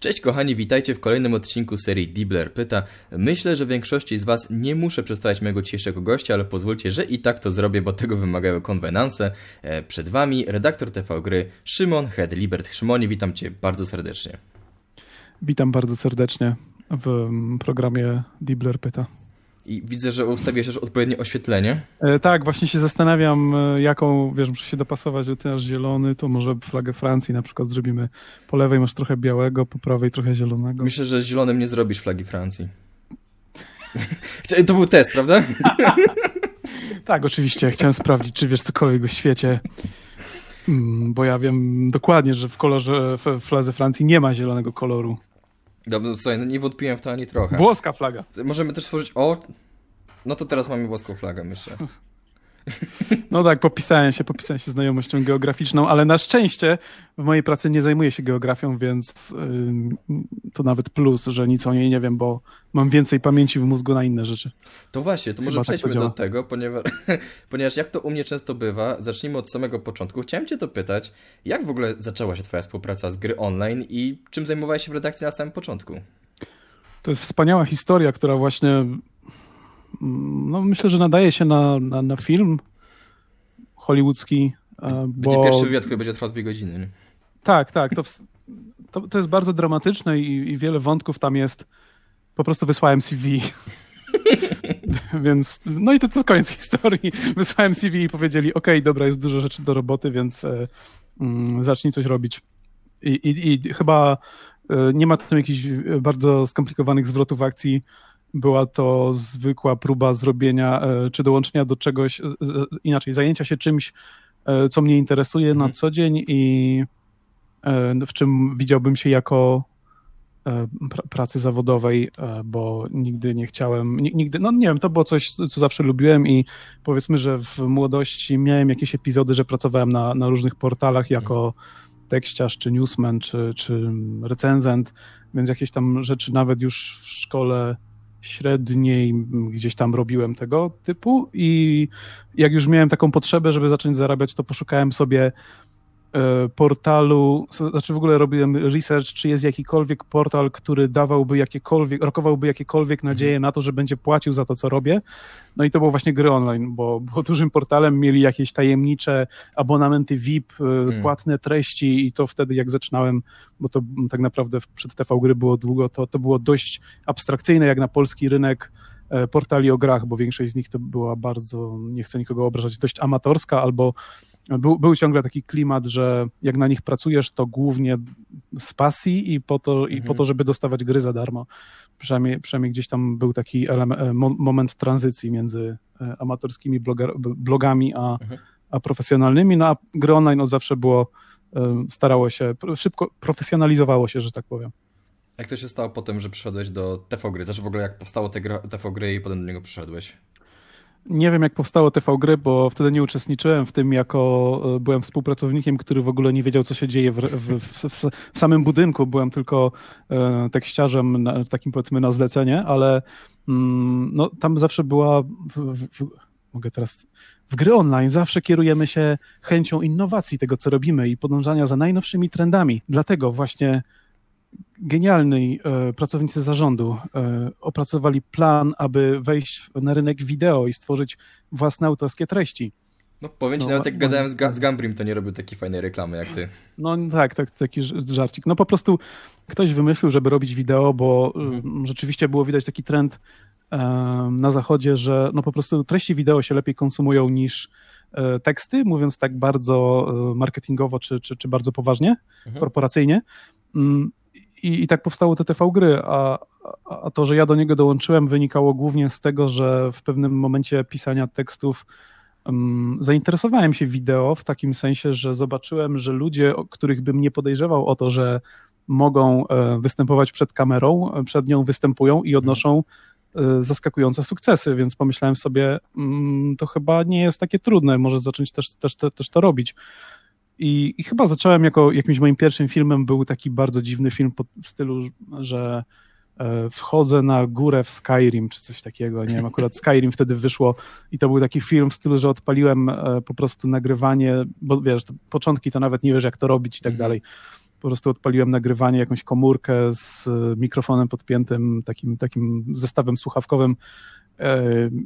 Cześć kochani, witajcie w kolejnym odcinku serii Dibler Pyta. Myślę, że większości z Was nie muszę przedstawiać mojego dzisiejszego gościa, ale pozwólcie, że i tak to zrobię, bo tego wymagają konwenanse. E, Przed Wami redaktor TV Gry Szymon Hedlibert. Szymonie, witam Cię bardzo serdecznie. Witam bardzo serdecznie w programie Dibler Pyta. I widzę, że ustawiłeś też odpowiednie oświetlenie. E, tak, właśnie się zastanawiam, e, jaką, wiesz, muszę się dopasować do ty masz zielony, to może flagę Francji na przykład zrobimy. Po lewej masz trochę białego, po prawej trochę zielonego. Myślę, że zielonym nie zrobisz flagi Francji. to był test, prawda? tak, oczywiście. Chciałem sprawdzić, czy wiesz cokolwiek o świecie. Mm, Bo ja wiem dokładnie, że w kolorze w fladze Francji nie ma zielonego koloru. Dobrze, no słuchaj, no nie wątpiłem w to ani trochę. Włoska flaga. Możemy też stworzyć... O! No to teraz mamy włoską flagę, myślę. No tak, popisałem się, popisałem się znajomością geograficzną, ale na szczęście w mojej pracy nie zajmuję się geografią, więc ym, to nawet plus, że nic o niej nie wiem, bo mam więcej pamięci w mózgu na inne rzeczy. To właśnie, to może Chyba tak przejdźmy to do tego, ponieważ, ponieważ jak to u mnie często bywa, zacznijmy od samego początku. Chciałem Cię to pytać, jak w ogóle zaczęła się Twoja współpraca z gry online i czym zajmowałeś się w redakcji na samym początku? To jest wspaniała historia, która właśnie no myślę, że nadaje się na, na, na film hollywoodzki. e, Będzie bo... pierwszy wywiad, który będzie trwał dwie godziny. nie? Tak, tak. To, w- to, to jest bardzo dramatyczne i, i wiele wątków tam jest. Po prostu wysłałem CV. więc, no i to, to jest koniec historii. Wysłałem CV i powiedzieli, ok, dobra, jest dużo rzeczy do roboty, więc e, mm, zacznij coś robić. I, i, i chyba e, nie ma tam jakichś bardzo skomplikowanych zwrotów akcji. Była to zwykła próba zrobienia, e, czy dołączenia do czegoś, e, e, inaczej, zajęcia się czymś, co mnie interesuje Mhm. na co dzień i w czym widziałbym się jako pra- pracy zawodowej, bo nigdy nie chciałem, ni- nigdy, no nie wiem, to było coś, co zawsze lubiłem i powiedzmy, że w młodości miałem jakieś epizody, że pracowałem na, na różnych portalach jako tekściarz, czy newsman, czy, czy recenzent, więc jakieś tam rzeczy nawet już w szkole średniej gdzieś tam robiłem tego typu i jak już miałem taką potrzebę, żeby zacząć zarabiać, to poszukałem sobie portalu, s- znaczy w ogóle robiłem research, czy jest jakikolwiek portal, który dawałby jakiekolwiek, rokowałby jakiekolwiek nadzieję na to, że będzie płacił za to, co robię. No i to było właśnie gry online, bo, bo dużym portalem mieli jakieś tajemnicze abonamenty VIP, e, płatne treści i to wtedy jak zaczynałem, bo to tak naprawdę przed TV gry było długo, to, to było dość abstrakcyjne jak na polski rynek e, portali o grach, bo większość z nich to była bardzo, nie chcę nikogo obrażać, dość amatorska albo był, był ciągle taki klimat, że jak na nich pracujesz, to głównie z pasji i po to, i Mhm. po to żeby dostawać gry za darmo. Przynajmniej, przynajmniej gdzieś tam był taki element, e, mo, moment tranzycji między e, amatorskimi bloga, blogami a, Mhm. a profesjonalnymi. No a gry online od zawsze było, e, starało się, szybko profesjonalizowało się, że tak powiem. Jak to się stało potem, że przyszedłeś do TV Gry? Znaczy w ogóle jak powstało te gra, TV Gry i potem do niego przyszedłeś? Nie wiem, jak powstało TV Gry, bo wtedy nie uczestniczyłem w tym, jako e, byłem współpracownikiem, który w ogóle nie wiedział, co się dzieje w, w, w, w, samym budynku. Byłem tylko e, tekściarzem, na, takim powiedzmy na zlecenie, ale mm, no, tam zawsze była. Mogę teraz. W gry online zawsze kierujemy się chęcią innowacji tego, co robimy i podążania za najnowszymi trendami. Dlatego właśnie genialni e, pracownicy zarządu e, opracowali plan, aby wejść na rynek wideo i stworzyć własne autorskie treści. No powiem Ci, No, nawet jak mo- gadałem z, Ga- z Gambrim, to nie robił takiej fajnej reklamy jak Ty. No tak, tak, taki żarcik. No po prostu ktoś wymyślił, żeby robić wideo, bo Mhm. rzeczywiście było widać taki trend e, na zachodzie, że no po prostu treści wideo się lepiej konsumują niż e, teksty, mówiąc tak bardzo e, marketingowo czy, czy, czy bardzo poważnie, Mhm. korporacyjnie. Mm, I, I tak powstało te TV gry, a, a- to, że ja do niego dołączyłem, wynikało głównie z tego, że w pewnym momencie pisania tekstów um, zainteresowałem się wideo w takim sensie, że zobaczyłem, że ludzie, których bym nie podejrzewał o to, że mogą e, występować przed kamerą, e, przed nią występują i odnoszą e, zaskakujące sukcesy, więc pomyślałem sobie, mm, to chyba nie jest takie trudne, może zacząć też, też, też, też to robić. I, I chyba zacząłem jako jakimś moim pierwszym filmem był taki bardzo dziwny film pod, w stylu, że e, wchodzę na górę w Skyrim, czy coś takiego, nie wiem, akurat Skyrim wtedy wyszło i to był taki film w stylu, że odpaliłem e, po prostu nagrywanie, bo wiesz, to początki to nawet nie wiesz jak to robić i tak Mhm. dalej. po prostu odpaliłem nagrywanie, jakąś komórkę z mikrofonem podpiętym, takim, takim zestawem słuchawkowym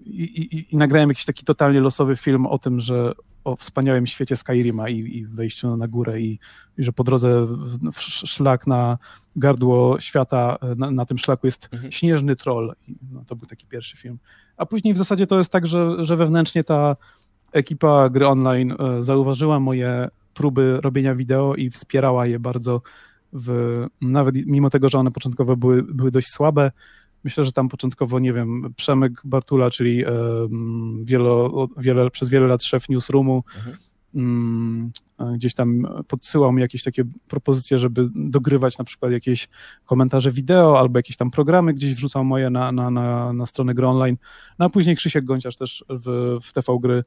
i, i, i nagrałem jakiś taki totalnie losowy film o tym, że o wspaniałym świecie Skyrima i, i wejściu na górę i, że po drodze w, w szlak na gardło świata, na, na tym szlaku jest mhm. śnieżny troll. No, to był taki pierwszy film. A później w zasadzie to jest tak, że, że wewnętrznie ta ekipa gry online e, zauważyła moje próby robienia wideo i wspierała je bardzo w, nawet mimo tego, że one początkowo były, były dość słabe, Myślę, że tam początkowo, nie wiem, Przemek Bartula, czyli wielo, wiele, przez wiele lat szef newsroomu, mhm. Mm, gdzieś tam podsyłał mi jakieś takie propozycje, żeby dogrywać na przykład jakieś komentarze wideo albo jakieś tam programy gdzieś wrzucał moje na, na, na, na stronę gry online. No a później Krzysiek Gonciarz też w, w TV Gry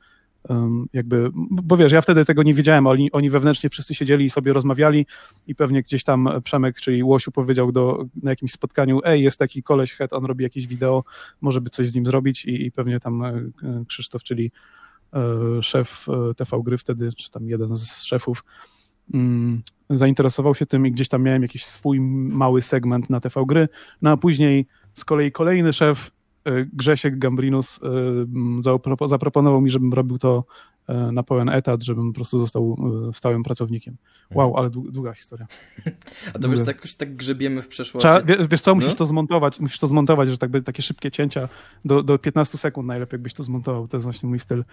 jakby, bo wiesz, ja wtedy tego nie wiedziałem, oni, oni wewnętrznie wszyscy siedzieli i sobie rozmawiali i pewnie gdzieś tam Przemek, czyli Łosiu powiedział do, na jakimś spotkaniu, ej, jest taki koleś het, on robi jakieś wideo, może by coś z nim zrobić? I, i pewnie tam e, Krzysztof, czyli e, szef e, TV Gry wtedy, czy tam jeden z szefów, mm, zainteresował się tym i gdzieś tam miałem jakiś swój mały segment na TV Gry, no a później z kolei kolejny szef Grzesiek Gambrinus e, zaproponował mi, żebym robił to e, na pełen etat, żebym po prostu został stałym pracownikiem. Wow, mhm. ale długa historia. A to wiesz, tak, już tak grzebiemy w przeszłości. Trzeba, wiesz co, musisz no? to zmontować, musisz to zmontować, że tak by takie szybkie cięcia do, do 15 sekund najlepiej, jakbyś to zmontował. To jest właśnie mój styl.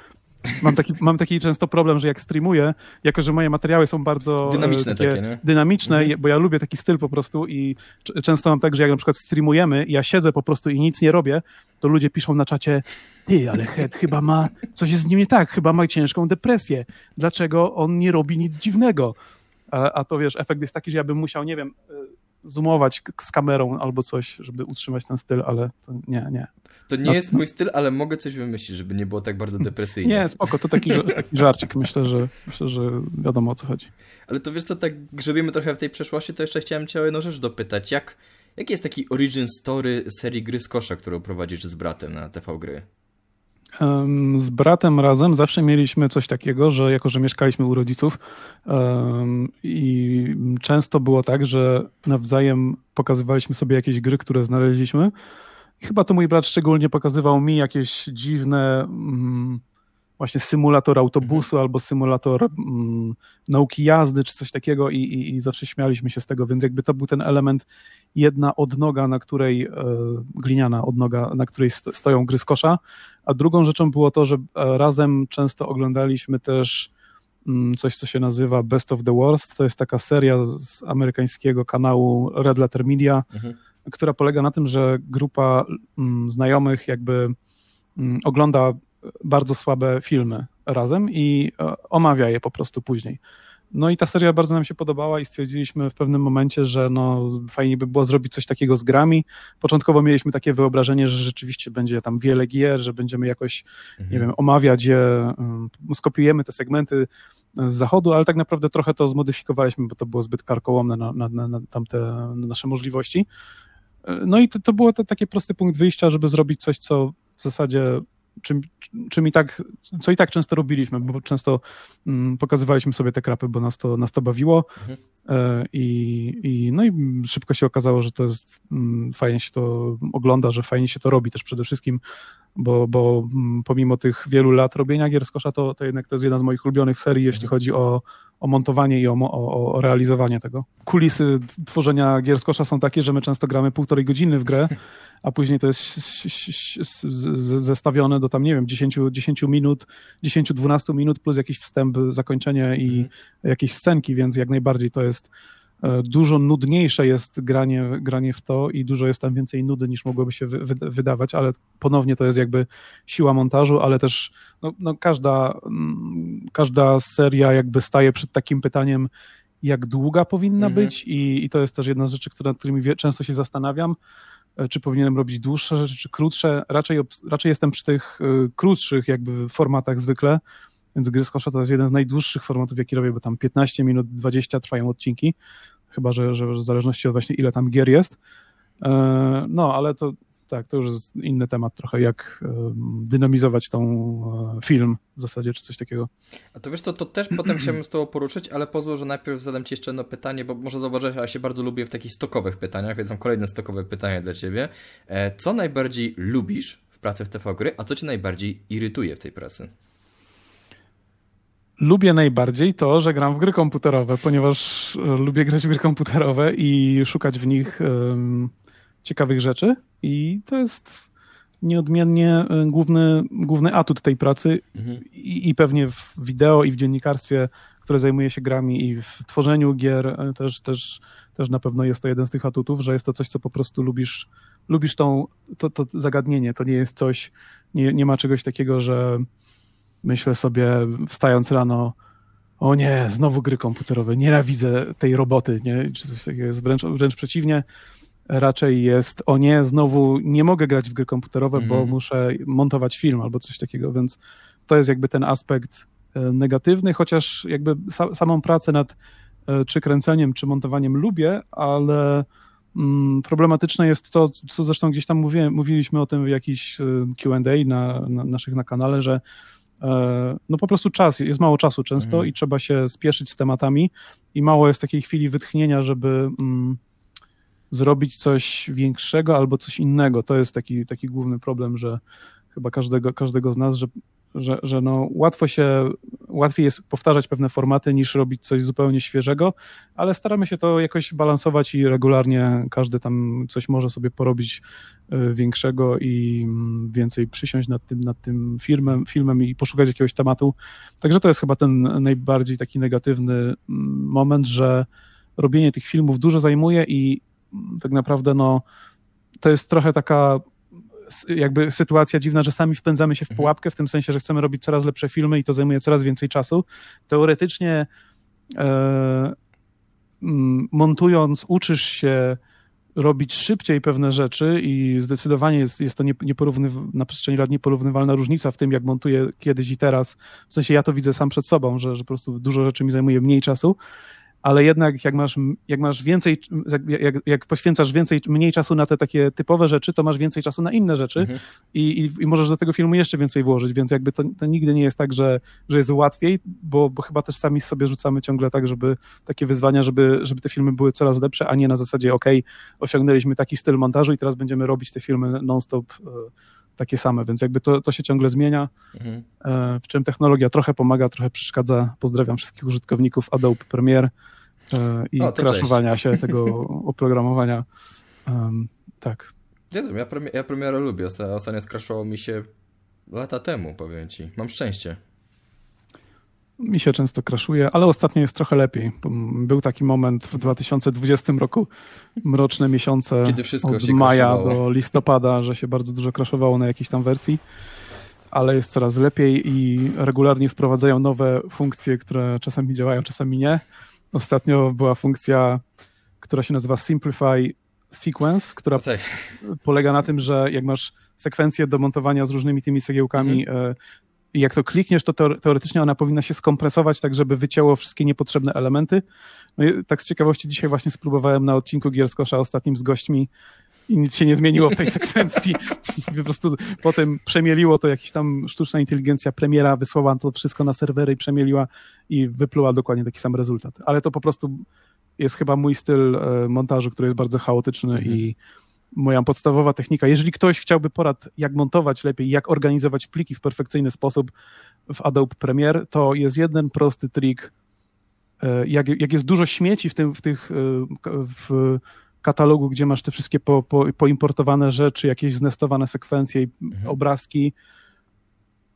Mam taki, mam taki często problem, że jak streamuję, jako że moje materiały są bardzo dynamiczne, takie, takie dynamiczne mhm. bo ja lubię taki styl po prostu i często mam tak, że jak na przykład streamujemy, ja siedzę po prostu i nic nie robię, to ludzie piszą na czacie, ty, ale Het chyba ma, coś jest z nim nie tak, chyba ma ciężką depresję. Dlaczego on nie robi nic dziwnego? A, a to wiesz, efekt jest taki, że ja bym musiał, nie wiem, zoomować z kamerą albo coś, żeby utrzymać ten styl, ale to nie, nie. To nie no, jest mój styl, ale mogę coś wymyślić, żeby nie było tak bardzo depresyjnie. Nie, spoko, to taki, taki żarcik. Myślę że, myślę, że wiadomo o co chodzi. Ale to wiesz co, tak grzebiemy trochę w tej przeszłości, to jeszcze chciałem cię o jedną rzecz dopytać. Jak, jaki jest taki origin story serii Gry z Kosza, którą prowadzisz z bratem na TV Gry? Z bratem razem zawsze mieliśmy coś takiego, że jako, że mieszkaliśmy u rodziców i często było tak, że nawzajem pokazywaliśmy sobie jakieś gry, które znaleźliśmy. chyba to mój brat szczególnie pokazywał mi jakieś dziwne mm, właśnie symulator autobusu mhm. albo symulator mm, nauki jazdy, czy coś takiego i, i, i, zawsze śmialiśmy się z tego, więc jakby to był ten element jedna odnoga, na której, e, gliniana odnoga, na której st stoją gry z kosza, a drugą rzeczą było to, że e, razem często oglądaliśmy też mm, coś, co się nazywa Best of the Worst, to jest taka seria z amerykańskiego kanału Red Letter Media, mhm. która polega na tym, że grupa mm, znajomych jakby mm, ogląda bardzo słabe filmy razem i e, omawia je po prostu później. No i ta seria bardzo nam się podobała i stwierdziliśmy w pewnym momencie, że no fajnie by było zrobić coś takiego z grami. Początkowo mieliśmy takie wyobrażenie, że rzeczywiście będzie tam wiele gier, że będziemy jakoś, mhm. nie wiem, omawiać je, mm, skopiujemy te segmenty z zachodu, ale tak naprawdę trochę to zmodyfikowaliśmy, bo to było zbyt karkołomne na, na, na, na tamte na nasze możliwości. E, no i to, to było to taki prosty punkt wyjścia, żeby zrobić coś, co w zasadzie czym, czym i tak, co i tak często robiliśmy, bo często mm, pokazywaliśmy sobie te krapy, bo nas to, nas to bawiło mhm. e, i, i, no i szybko się okazało, że to jest, mm, fajnie się to ogląda, że fajnie się to robi też przede wszystkim, bo, bo mm, pomimo tych wielu lat robienia gier z kosza, to, to jednak to jest jedna z moich ulubionych serii, jeśli mhm. chodzi o, o montowanie i o, o, o, realizowanie tego. Kulisy tworzenia gier z kosza są takie, że my często gramy półtorej godziny w grę, a później to jest zestawione do tam, nie wiem, 10, 10 minut, 10-12 minut plus jakiś wstęp, zakończenie i mhm. jakieś scenki, więc jak najbardziej to jest dużo nudniejsze jest granie, granie w to i dużo jest tam więcej nudy niż mogłoby się wy, wydawać, ale ponownie to jest jakby siła montażu, ale też no, no każda, mm, każda seria jakby staje przed takim pytaniem, jak długa powinna mhm. być i, i to jest też jedna z rzeczy, nad którymi często się zastanawiam, E, czy powinienem robić dłuższe rzeczy, czy krótsze. Raczej, raczej jestem przy tych e, krótszych jakby formatach zwykle, więc gry z kosza to jest jeden z najdłuższych formatów, jaki robię, bo tam 15 minut, 20 trwają odcinki, chyba, że, że w zależności od właśnie ile tam gier jest. E, no, ale to tak, to już jest inny temat trochę, jak dynamizować tą e, film w zasadzie, czy coś takiego. A to wiesz co, to też potem chciałbym z tobą poruszyć, ale pozwól, że najpierw zadam ci jeszcze jedno pytanie, bo może zauważyłeś, ale się bardzo lubię w takich stokowych pytaniach, więc mam kolejne stokowe pytanie dla ciebie. E, co najbardziej lubisz w pracy w TV Gry, a co cię najbardziej irytuje w tej pracy? Lubię najbardziej to, że gram w gry komputerowe, ponieważ e, lubię grać w gry komputerowe i szukać w nich um, ciekawych rzeczy. I to jest nieodmiennie e, główny, główny atut tej pracy mhm. I, I, pewnie w wideo i w dziennikarstwie, które zajmuje się grami i w tworzeniu gier e, też, też, też na pewno jest to jeden z tych atutów, że jest to coś, co po prostu lubisz, lubisz tą, to, to zagadnienie. To nie jest coś, nie, nie ma czegoś takiego, że myślę sobie, wstając rano, o nie, znowu gry komputerowe, nienawidzę tej roboty, nie? czy coś takiego jest wręcz, wręcz przeciwnie. Raczej jest, o nie, znowu nie mogę grać w gry komputerowe, mm. bo mhm. muszę montować film albo coś takiego, więc to jest jakby ten aspekt e, negatywny, chociaż jakby sa samą pracę nad e, czy kręceniem, czy montowaniem lubię, ale mm, problematyczne jest to, co zresztą gdzieś tam mówię, mówiliśmy o tym w jakiś e, Q&A na, na naszych na kanale, że no po prostu czas, jest mało czasu często mhm. i trzeba się spieszyć z tematami i mało jest takiej chwili wytchnienia, żeby mm, zrobić coś większego albo coś innego. To jest taki, taki główny problem, że chyba każdego, każdego z nas, że że, że no łatwo się, łatwiej jest powtarzać pewne formaty niż robić coś zupełnie świeżego, ale staramy się to jakoś balansować i regularnie każdy tam coś może sobie porobić y, większego i mm, więcej przysiąść nad tym, nad tym filmem, filmem i poszukać jakiegoś tematu. Także to jest chyba ten najbardziej taki negatywny mm, moment, że robienie tych filmów dużo zajmuje i mm, tak naprawdę no to jest trochę taka jakby sytuacja dziwna, że sami wpędzamy się w mhm. pułapkę, w tym sensie, że chcemy robić coraz lepsze filmy i to zajmuje coraz więcej czasu. Teoretycznie e, montując, uczysz się robić szybciej pewne rzeczy i zdecydowanie jest, jest to na przestrzeni lat nieporównywalna różnica w tym, jak montuję kiedyś i teraz. W sensie ja to widzę sam przed sobą, że, że po prostu dużo rzeczy mi zajmuje mniej czasu, ale jednak jak masz, jak masz więcej, jak, jak poświęcasz więcej, mniej czasu na te takie typowe rzeczy, to masz więcej czasu na inne rzeczy mhm. i, i, i, możesz do tego filmu jeszcze więcej włożyć, więc jakby to, to nigdy nie jest tak, że, że jest łatwiej, bo, bo chyba też sami sobie rzucamy ciągle tak, żeby takie wyzwania, żeby, żeby te filmy były coraz lepsze, a nie na zasadzie, ok, osiągnęliśmy taki styl montażu i teraz będziemy robić te filmy non-stop e, takie same, więc jakby to, to się ciągle zmienia, mhm. E, w czym technologia trochę pomaga, trochę przeszkadza. Pozdrawiam wszystkich użytkowników Adobe Premiere e, i o, crashowania się tego oprogramowania. Um, tak. Nie wiem, ja, premier, ja Premiere lubię. Ostatnio skraszowało mi się lata temu, powiem ci. Mam szczęście mi się często kraszuje, ale ostatnio jest trochę lepiej. Był taki moment w 2020 roku, mroczne miesiące Kiedy wszystko od maja do listopada, że się bardzo dużo kraszowało na jakiejś tam wersji, ale jest coraz lepiej i regularnie wprowadzają nowe funkcje, które czasami działają, czasami nie. Ostatnio była funkcja, która się nazywa Simplify Sequence, która polega na tym, że jak masz sekwencję do montowania z różnymi tymi cegiełkami, mhm. I jak to klikniesz, to teoretycznie ona powinna się skompresować tak, żeby wycięło wszystkie niepotrzebne elementy. No tak z ciekawości dzisiaj właśnie spróbowałem na odcinku Gierskosza ostatnim z gośćmi i nic się nie zmieniło w tej sekwencji. po prostu potem przemieliło to jakiś tam sztuczna inteligencja premiera, wysłała to wszystko na serwery i przemieliła i wypluła dokładnie taki sam rezultat. Ale to po prostu jest chyba mój styl e, montażu, który jest bardzo chaotyczny mhm. i moja podstawowa technika. Jeżeli ktoś chciałby porad, jak montować lepiej, jak organizować pliki w perfekcyjny sposób w Adobe Premiere, to jest jeden prosty trik. E, jak, jak jest dużo śmieci w, tym, w tych e, w katalogu, gdzie masz te wszystkie po, po, poimportowane rzeczy, jakieś znestowane sekwencje i mhm. obrazki,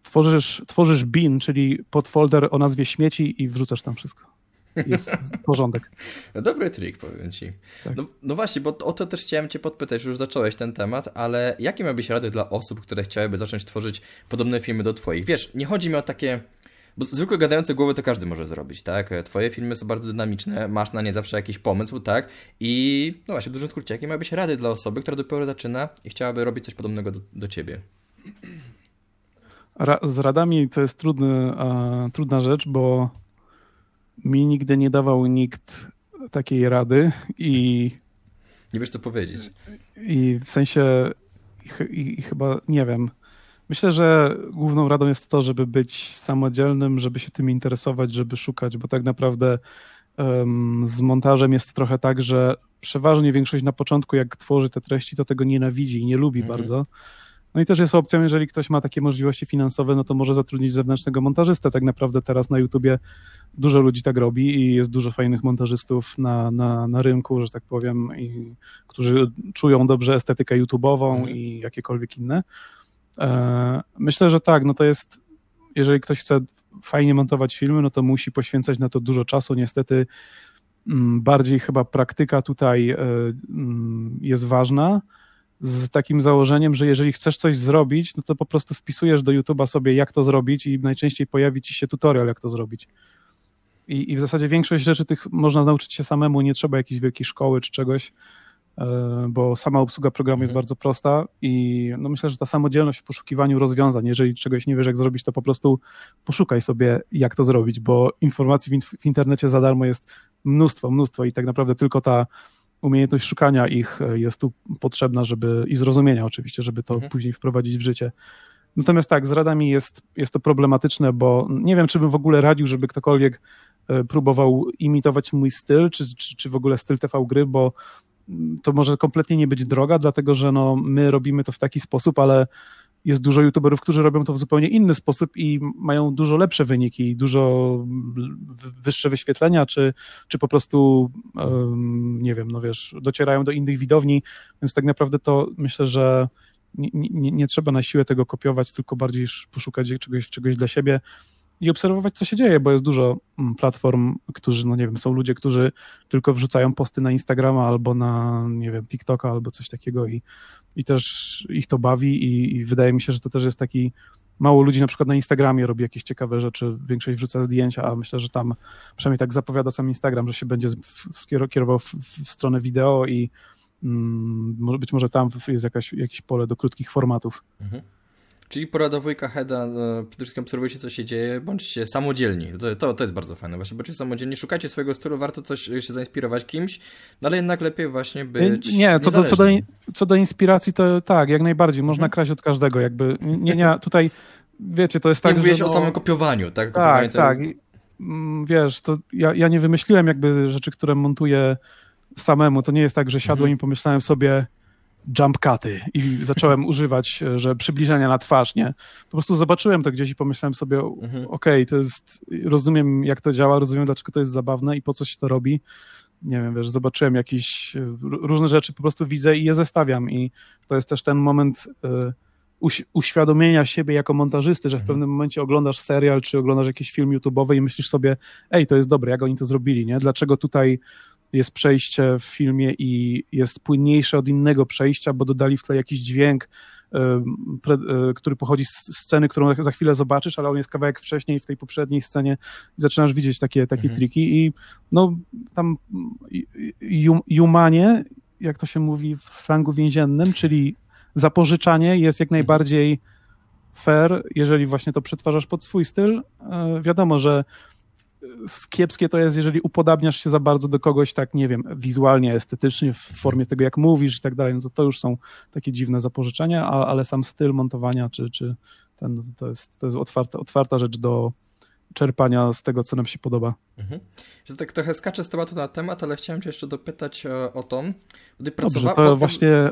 tworzysz, tworzysz bin, czyli podfolder o nazwie śmieci i wrzucasz tam wszystko jest porządek. No, dobry trik, powiem ci. Tak. No, no, właśnie, bo o to też chciałem cię podpytać, już zacząłeś ten temat, ale jakie miałbyś rady dla osób, które chciałyby zacząć tworzyć podobne filmy do twoich? Wiesz, nie chodzi mi o takie... Bo zwykłe gadające głowy to każdy może zrobić, tak? Twoje filmy są bardzo dynamiczne, masz na nie zawsze jakiś pomysł, tak? I no właśnie, w dużym skrócie, jakie miałbyś rady dla osoby, która dopiero zaczyna i chciałaby robić coś podobnego do, do ciebie? Ra z radami to jest trudny, trudna rzecz, bo mi nigdy nie dawał nikt takiej rady i... Nie wiesz, co powiedzieć. I w sensie i, i chyba, nie wiem, myślę, że główną radą jest to, żeby być samodzielnym, żeby się tym interesować, żeby szukać, bo tak naprawdę um, z montażem jest trochę tak, że przeważnie większość na początku, jak tworzy te treści, to tego nienawidzi i nie lubi mhm. bardzo. No i też jest opcją, jeżeli ktoś ma takie możliwości finansowe, no to może zatrudnić zewnętrznego montażystę. Tak naprawdę teraz na YouTubie dużo ludzi tak robi i jest dużo fajnych montażystów na, na, na rynku, że tak powiem, i, którzy czują dobrze estetykę YouTube'ową mhm. i jakiekolwiek inne. E, myślę, że tak, no to jest, jeżeli ktoś chce fajnie montować filmy, no to musi poświęcać na to dużo czasu. Niestety mm, bardziej chyba praktyka tutaj e, mm, jest ważna z takim założeniem, że jeżeli chcesz coś zrobić, no to po prostu wpisujesz do YouTube'a sobie, jak to zrobić, i najczęściej pojawi ci się tutorial, jak to zrobić. I, I w zasadzie większość rzeczy tych można nauczyć się samemu, nie trzeba jakiejś wielkiej szkoły czy czegoś, e, bo sama obsługa programu jest mhm. bardzo prosta i no myślę, że ta samodzielność w poszukiwaniu rozwiązań, jeżeli czegoś nie wiesz, jak zrobić, to po prostu poszukaj sobie, jak to zrobić, bo informacji w, w internecie za darmo jest mnóstwo, mnóstwo i tak naprawdę tylko ta umiejętność szukania ich e, jest tu potrzebna, żeby i zrozumienia oczywiście, żeby to mhm. później wprowadzić w życie. Natomiast tak, z radami jest, jest to problematyczne, bo nie wiem, czy bym w ogóle radził, żeby ktokolwiek e, próbował imitować mój styl, czy, czy, czy w ogóle styl TV gry, bo mm, to może kompletnie nie być droga, dlatego że no, my robimy to w taki sposób, ale jest dużo youtuberów, którzy robią to w zupełnie inny sposób i mają dużo lepsze wyniki, dużo wyższe wyświetlenia, czy, czy po prostu, nie wiem, no wiesz, docierają do innych widowni, więc tak naprawdę to myślę, że nie, nie, nie trzeba na siłę tego kopiować, tylko bardziej poszukać czegoś, czegoś dla siebie i obserwować, co się dzieje, bo jest dużo mm, platform, którzy, no nie wiem, są ludzie, którzy tylko wrzucają posty na Instagrama albo na, nie wiem, TikToka albo coś takiego i, i też ich to bawi i, i wydaje mi się, że to też jest taki mało ludzi na przykład na Instagramie robi jakieś ciekawe rzeczy, większość wrzuca zdjęcia, a myślę, że tam przynajmniej tak zapowiada sam Instagram, że się będzie kierował w, w stronę wideo i mm, być może tam jest jakaś, jakieś pole do krótkich formatów. Mhm. Czyli porada wujka Heda, no, przede wszystkim obserwujcie, co się dzieje, bądźcie samodzielni. To, to, to jest bardzo fajne, właśnie bądźcie samodzielni, szukajcie swojego stylu, warto coś się zainspirować kimś, no ale jednak lepiej właśnie być Nie, co do, co, do, co do inspiracji, to tak, jak najbardziej, można mhm. kraść od każdego, jakby, nie, nie, tutaj, wiecie, to jest tak, nie mówię że... No, o samym kopiowaniu, tak? Tak, tak, mm, wiesz, to ja, ja nie wymyśliłem jakby rzeczy, które montuję samemu, to nie jest tak, że siadłem mhm. i pomyślałem sobie jump cuty i zacząłem używać, e, że przybliżenia na twarz, nie? Po prostu zobaczyłem to gdzieś i pomyślałem sobie, mhm. okej, okay, to jest, rozumiem jak to działa, rozumiem dlaczego to jest zabawne i po co się to robi. Nie wiem, wiesz, zobaczyłem jakieś e, różne rzeczy, po prostu widzę i je zestawiam i to jest też ten moment y, uświadomienia siebie jako montażysty, że w mhm. pewnym momencie oglądasz serial czy oglądasz jakiś film YouTube'owy i myślisz sobie, ej, to jest dobre, jak oni to zrobili, nie? Dlaczego tutaj jest przejście w filmie i jest płynniejsze od innego przejścia, bo dodali w tle jakiś dźwięk, e, który pochodzi z sceny, którą za chwilę zobaczysz, ale on jest kawałek wcześniej w tej poprzedniej scenie i zaczynasz widzieć takie, takie mhm. triki i no tam jumanie, jak to się mówi w slangu więziennym, czyli zapożyczanie jest jak najbardziej fair, jeżeli właśnie to przetwarzasz pod swój styl. E, wiadomo, że kiepskie to jest, jeżeli upodabniasz się za bardzo do kogoś, tak nie wiem, wizualnie, estetycznie, w formie tego, jak mówisz i tak dalej, no to to już są takie dziwne zapożyczenia, ale sam styl montowania, czy, czy ten, to jest, to jest otwarta, otwarta rzecz do, czerpania z tego, co nam się podoba. Mhm. Że tak trochę skaczę z tematu na temat, ale chciałem cię jeszcze dopytać o, o to, gdy pracowałeś... Dobrze, to właśnie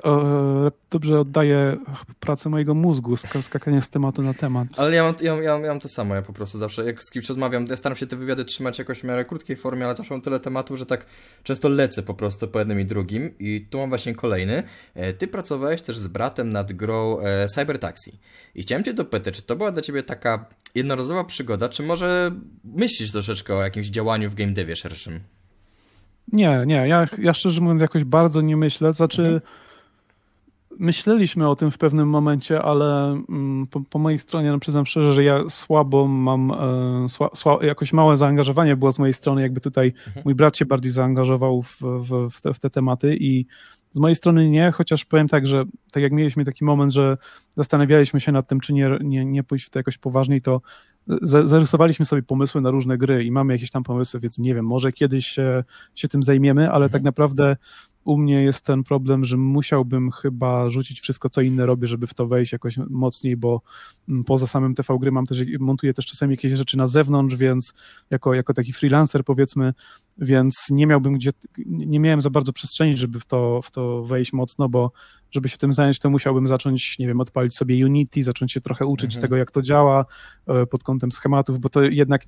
dobrze oddaje pracę mojego mózgu, skakanie z tematu na temat. Ale ja mam, ja, ja, ja mam to samo, ja po prostu zawsze, jak z kimś rozmawiam, ja staram się te wywiady trzymać jakoś w miarę krótkiej formie, ale zawsze mam tyle tematów, że tak często lecę po prostu po jednym i drugim i tu mam właśnie kolejny. E, ty pracowałeś też z bratem nad grą e, Cyber Taxi i chciałem cię dopytać, czy to była dla ciebie taka jednorazowa przygoda, czy może myślisz troszeczkę o jakimś działaniu w game devie szerszym? Nie, nie, ja, ja szczerze mówiąc jakoś bardzo nie myślę, znaczy mhm. myśleliśmy o tym w pewnym momencie, ale mm, po, po, mojej stronie, no przyznam szczerze, że ja słabo mam, e, sła, sła, jakoś małe zaangażowanie było z mojej strony, jakby tutaj mhm. mój brat się bardziej zaangażował w, w, w, te, w te tematy i z mojej strony nie, chociaż powiem tak, że tak jak mieliśmy taki moment, że zastanawialiśmy się nad tym, czy nie, nie, nie pójść w to jakoś poważniej, to zarysowaliśmy sobie pomysły na różne gry i mamy jakieś tam pomysły, więc nie wiem, może kiedyś się, się tym zajmiemy, ale mhm. tak naprawdę u mnie jest ten problem, że musiałbym chyba rzucić wszystko, co inne robię, żeby w to wejść jakoś mocniej, bo mm, poza samym TV gry mam też, montuję też czasami jakieś rzeczy na zewnątrz, więc jako, jako taki freelancer powiedzmy, więc nie miałbym gdzie, nie miałem za bardzo przestrzeni, żeby w to, w to wejść mocno, bo żeby się tym zająć, to musiałbym zacząć, nie wiem, odpalić sobie Unity, zacząć się trochę uczyć mhm. tego, jak to działa e, pod kątem schematów, bo to jednak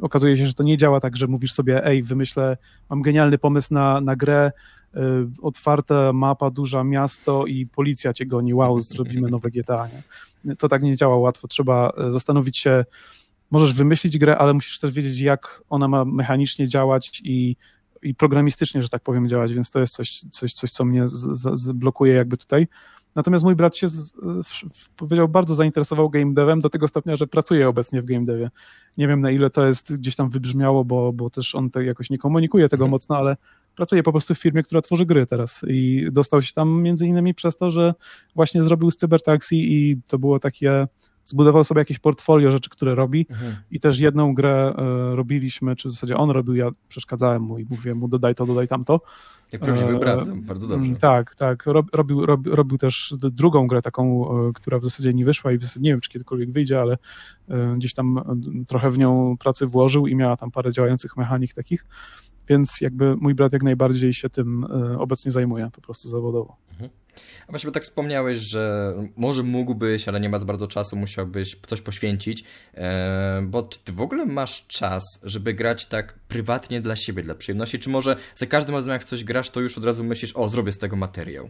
okazuje się, że to nie działa tak, że mówisz sobie, ej, wymyślę, mam genialny pomysł na, na grę, otwarta mapa, duża miasto i policja cię goni, wow, zrobimy nowe GTA, nie? To tak nie działa łatwo, trzeba e, zastanowić się, możesz wymyślić grę, ale musisz też wiedzieć, jak ona ma mechanicznie działać i i programistycznie, że tak powiem, działać, więc to jest coś, coś, coś co mnie blokuje jakby tutaj. Natomiast mój brat się, z, powiedział, bardzo zainteresował game devem do tego stopnia, że pracuje obecnie w game devie. Nie wiem na ile to jest gdzieś tam wybrzmiało, bo, bo też on te jakoś nie komunikuje tego mhm. mocno, ale pracuje po prostu w firmie, która tworzy gry teraz i dostał się tam między innymi przez to, że właśnie zrobił z Cybertaxi i to było takie zbudował sobie jakieś portfolio rzeczy, które robi mhm. i też jedną grę e, robiliśmy, czy w zasadzie on robił, ja przeszkadzałem mu i mówiłem mu dodaj to, dodaj tamto. Jak prawdziwy e, brat, bardzo dobrze. Tak, tak. Robił, robił, robił też drugą grę taką, e, która w zasadzie nie wyszła i w zasadzie nie wiem, czy kiedykolwiek wyjdzie, ale gdzieś tam trochę w nią pracy włożył i miała tam parę działających mechanik takich, więc jakby mój brat jak najbardziej się tym obecnie zajmuje, po prostu zawodowo. Mhm. A właśnie, tak wspomniałeś, że może mógłbyś, ale nie ma za bardzo czasu, musiałbyś coś poświęcić, e, bo czy ty w ogóle masz czas, żeby grać tak prywatnie dla siebie, dla przyjemności, czy może za każdym razem jak coś grasz, to już od razu myślisz, o, zrobię z tego materiał?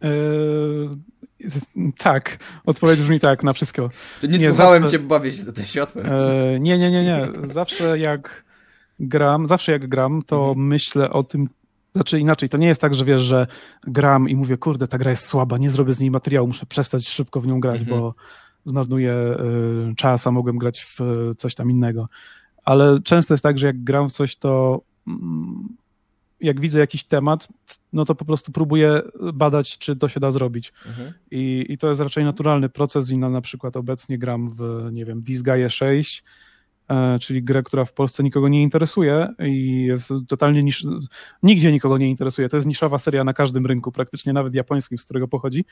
Eee, tak, odpowiedź brzmi tak na wszystko. To nie, nie słuchałem zawsze... cię, bawię się do tej światłem. Eee, nie, nie, nie, nie. Zawsze jak gram, zawsze jak gram, to mhm. myślę o tym, znaczy inaczej, to nie jest tak, że wiesz, że gram i mówię, kurde, ta gra jest słaba, nie zrobię z niej materiału, muszę przestać szybko w nią grać, mhm. bo zmarnuję y, czas, a mogłem grać w y, coś tam innego. Ale często jest tak, że jak gram w coś, to mm, jak widzę jakiś temat, no to po prostu próbuję badać, czy to się da zrobić. Mhm. I, I to jest raczej naturalny proces i na, na przykład obecnie gram w, nie wiem, Disgaea 6, E, czyli grę, która w Polsce nikogo nie interesuje i jest totalnie nisz... nigdzie nikogo nie interesuje. To jest niszowa seria na każdym rynku, praktycznie nawet japońskim, z którego pochodzi,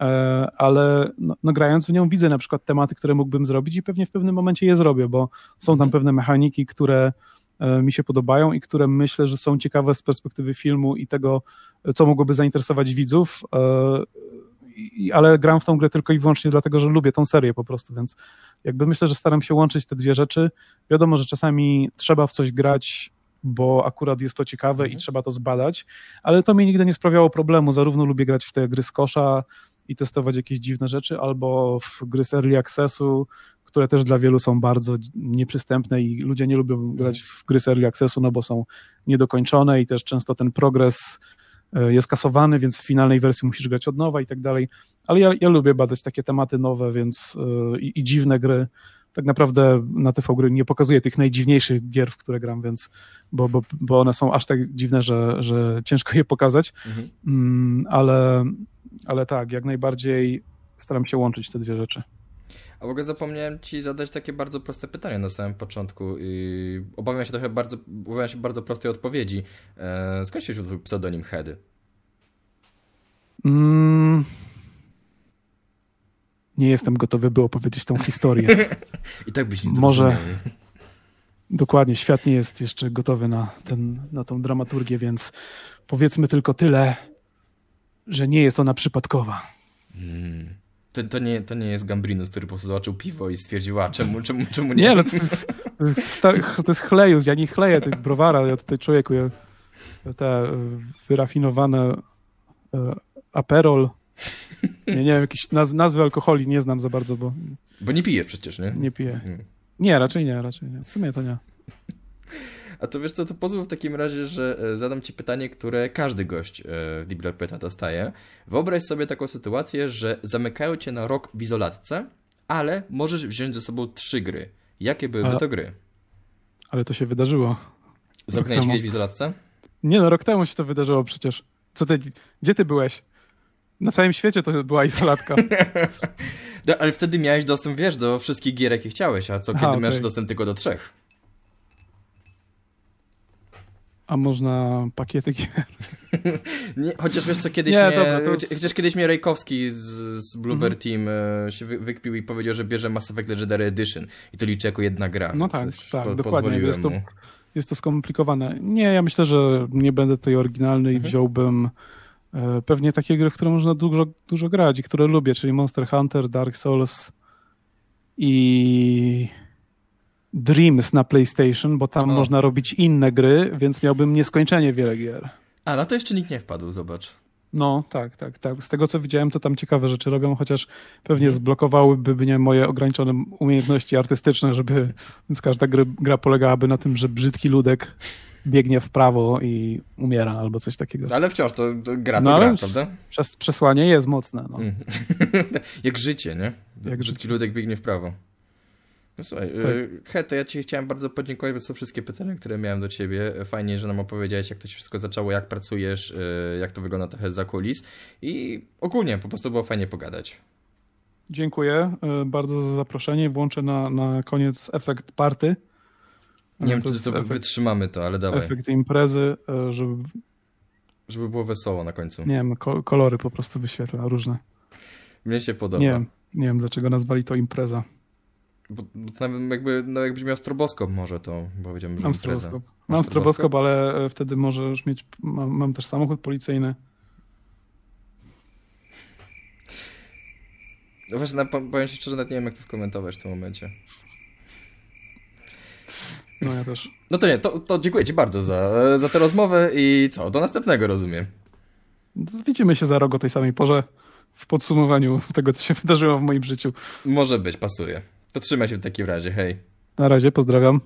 e, ale no, no, grając w nią widzę na przykład tematy, które mógłbym zrobić i pewnie w pewnym momencie je zrobię, bo są tam mhm. pewne mechaniki, które e, mi się podobają i które myślę, że są ciekawe z perspektywy filmu i tego, co mogłoby zainteresować widzów ale gram w tą grę tylko i wyłącznie dlatego, że lubię tą serię po prostu, więc jakby myślę, że staram się łączyć te dwie rzeczy. Wiadomo, że czasami trzeba w coś grać, bo akurat jest to ciekawe mhm. i trzeba to zbadać, ale to mi nigdy nie sprawiało problemu. Zarówno lubię grać w te gry z kosza i testować jakieś dziwne rzeczy, albo w gry z early accessu, które też dla wielu są bardzo nieprzystępne i ludzie nie lubią mhm. grać w gry z early accessu, no bo są niedokończone i też często ten progres jest kasowany, więc w finalnej wersji musisz grać od nowa i tak dalej. Ale ja, ja lubię badać takie tematy nowe, więc e, i, i, dziwne gry. Tak naprawdę na TV gry nie pokazuję tych najdziwniejszych gier, w które gram, więc bo, bo, bo one są aż tak dziwne, że, że ciężko je pokazać. Mhm. Mm, ale, ale tak, jak najbardziej staram się łączyć te dwie rzeczy. A w ogóle zapomniałem ci zadać takie bardzo proste pytanie na samym początku. I obawiam się trochę bardzo, obawiam się bardzo prostej odpowiedzi. Eee, skąd się wziął pseudonim Head? Mm, nie jestem gotowy, by opowiedzieć tą historię. I tak byś nie Może Dokładnie, świat nie jest jeszcze gotowy na, ten, na tą dramaturgię, więc powiedzmy tylko tyle, że nie jest ona przypadkowa. Hmm. To, to, nie, to nie jest Gambrinus, który po prostu zobaczył piwo i stwierdził, a czemu, czemu, czemu nie? Nie, no to, jest, to jest chlejus, ja nie chleję tych browara, ja tutaj człowieku, ja, te e, wyrafinowane e, aperol, nie, nie wiem, jakieś naz, nazwy alkoholi nie znam za bardzo, bo... Bo nie piję przecież, nie? Nie piję. Hmm. Nie, raczej nie, raczej nie. W sumie to nie. A to wiesz co, to pozwól w takim razie, że e, zadam ci pytanie, które każdy gość e, w Deep Pyta dostaje. Wyobraź sobie taką sytuację, że zamykają cię na rok w izolatce, ale możesz wziąć ze sobą trzy gry. Jakie byłyby ale, to gry? Ale to się wydarzyło. Zamknęłeś kiedyś w izolatce? Nie no, rok temu się to wydarzyło przecież. Co ty, gdzie ty byłeś? Na całym świecie to była izolatka. no, ale wtedy miałeś dostęp, wiesz, do wszystkich gier, jakie chciałeś, a co kiedy Aha, okay. masz dostęp tylko do trzech? A można pakiety gier? Nie, chociaż wiesz co, kiedyś Nie, mnie, dobra, jest- chociaż kiedyś mnie Rejkowski z, z Bluebird Mhm. Team e, się wy- wykpił i powiedział, że bierze Mass Effect Legendary Edition i to liczy jako jedna gra. No tak, tak, po, dokładnie, jest to-. Jest to skomplikowane. Nie, ja myślę, że nie będę tej oryginalnej. Mhm. Wziąłbym e, pewnie takie gry, w które można dużo, dużo grać i które lubię, czyli Monster Hunter, Dark Souls i Dreams na PlayStation, bo tam O. można robić inne gry, więc miałbym nieskończenie wiele gier. A, na to jeszcze nikt nie wpadł, zobacz. No, tak, tak, tak. Z tego co widziałem, to tam ciekawe rzeczy robią, chociaż pewnie zblokowałyby mnie moje ograniczone umiejętności artystyczne, żeby, więc każda gry, gra polegałaby na tym, że brzydki ludek biegnie w prawo i umiera albo coś takiego. Ale wciąż to, to gra to No, gra, prawda? Przes przesłanie jest mocne. No. Mm. Jak życie, nie? Jak Brzydki życie. ludek biegnie w prawo. No słuchaj, Tak. tak. He, to ja ci chciałem bardzo podziękować, są wszystkie pytania, które miałem do ciebie. Fajnie, że nam opowiedziałeś, jak to się wszystko zaczęło, jak pracujesz, y, jak to wygląda trochę za kulis i ogólnie po prostu było fajnie pogadać. Dziękuję e, bardzo za zaproszenie. Włączę na, na koniec efekt party. Nie wiem, czy to efekt, wytrzymamy to, ale dawaj, efekt imprezy, e, żeby, żeby było wesoło na końcu. nie wiem, ko kolory po prostu wyświetla różne. Mnie się podoba. Nie wiem, nie wiem dlaczego nazwali to impreza. Bo, bo to nawet jakby, no jakbyś miał stroboskop może, to powiedziałbym, że Mam stroboskop. Mam stroboskop? ale e, wtedy możesz mieć. Mam, mam też samochód policyjny. No Właśnie, powiem ci szczerze, nawet nie wiem, jak to skomentować w tym momencie. No ja też. No to nie, to, to dziękuję ci bardzo za, za tę rozmowę i co, do następnego rozumiem. Widzimy się za rok o tej samej porze w podsumowaniu tego, co się wydarzyło w moim życiu. Może być, pasuje. To trzymaj się w takim razie, hej. Na razie, pozdrawiam.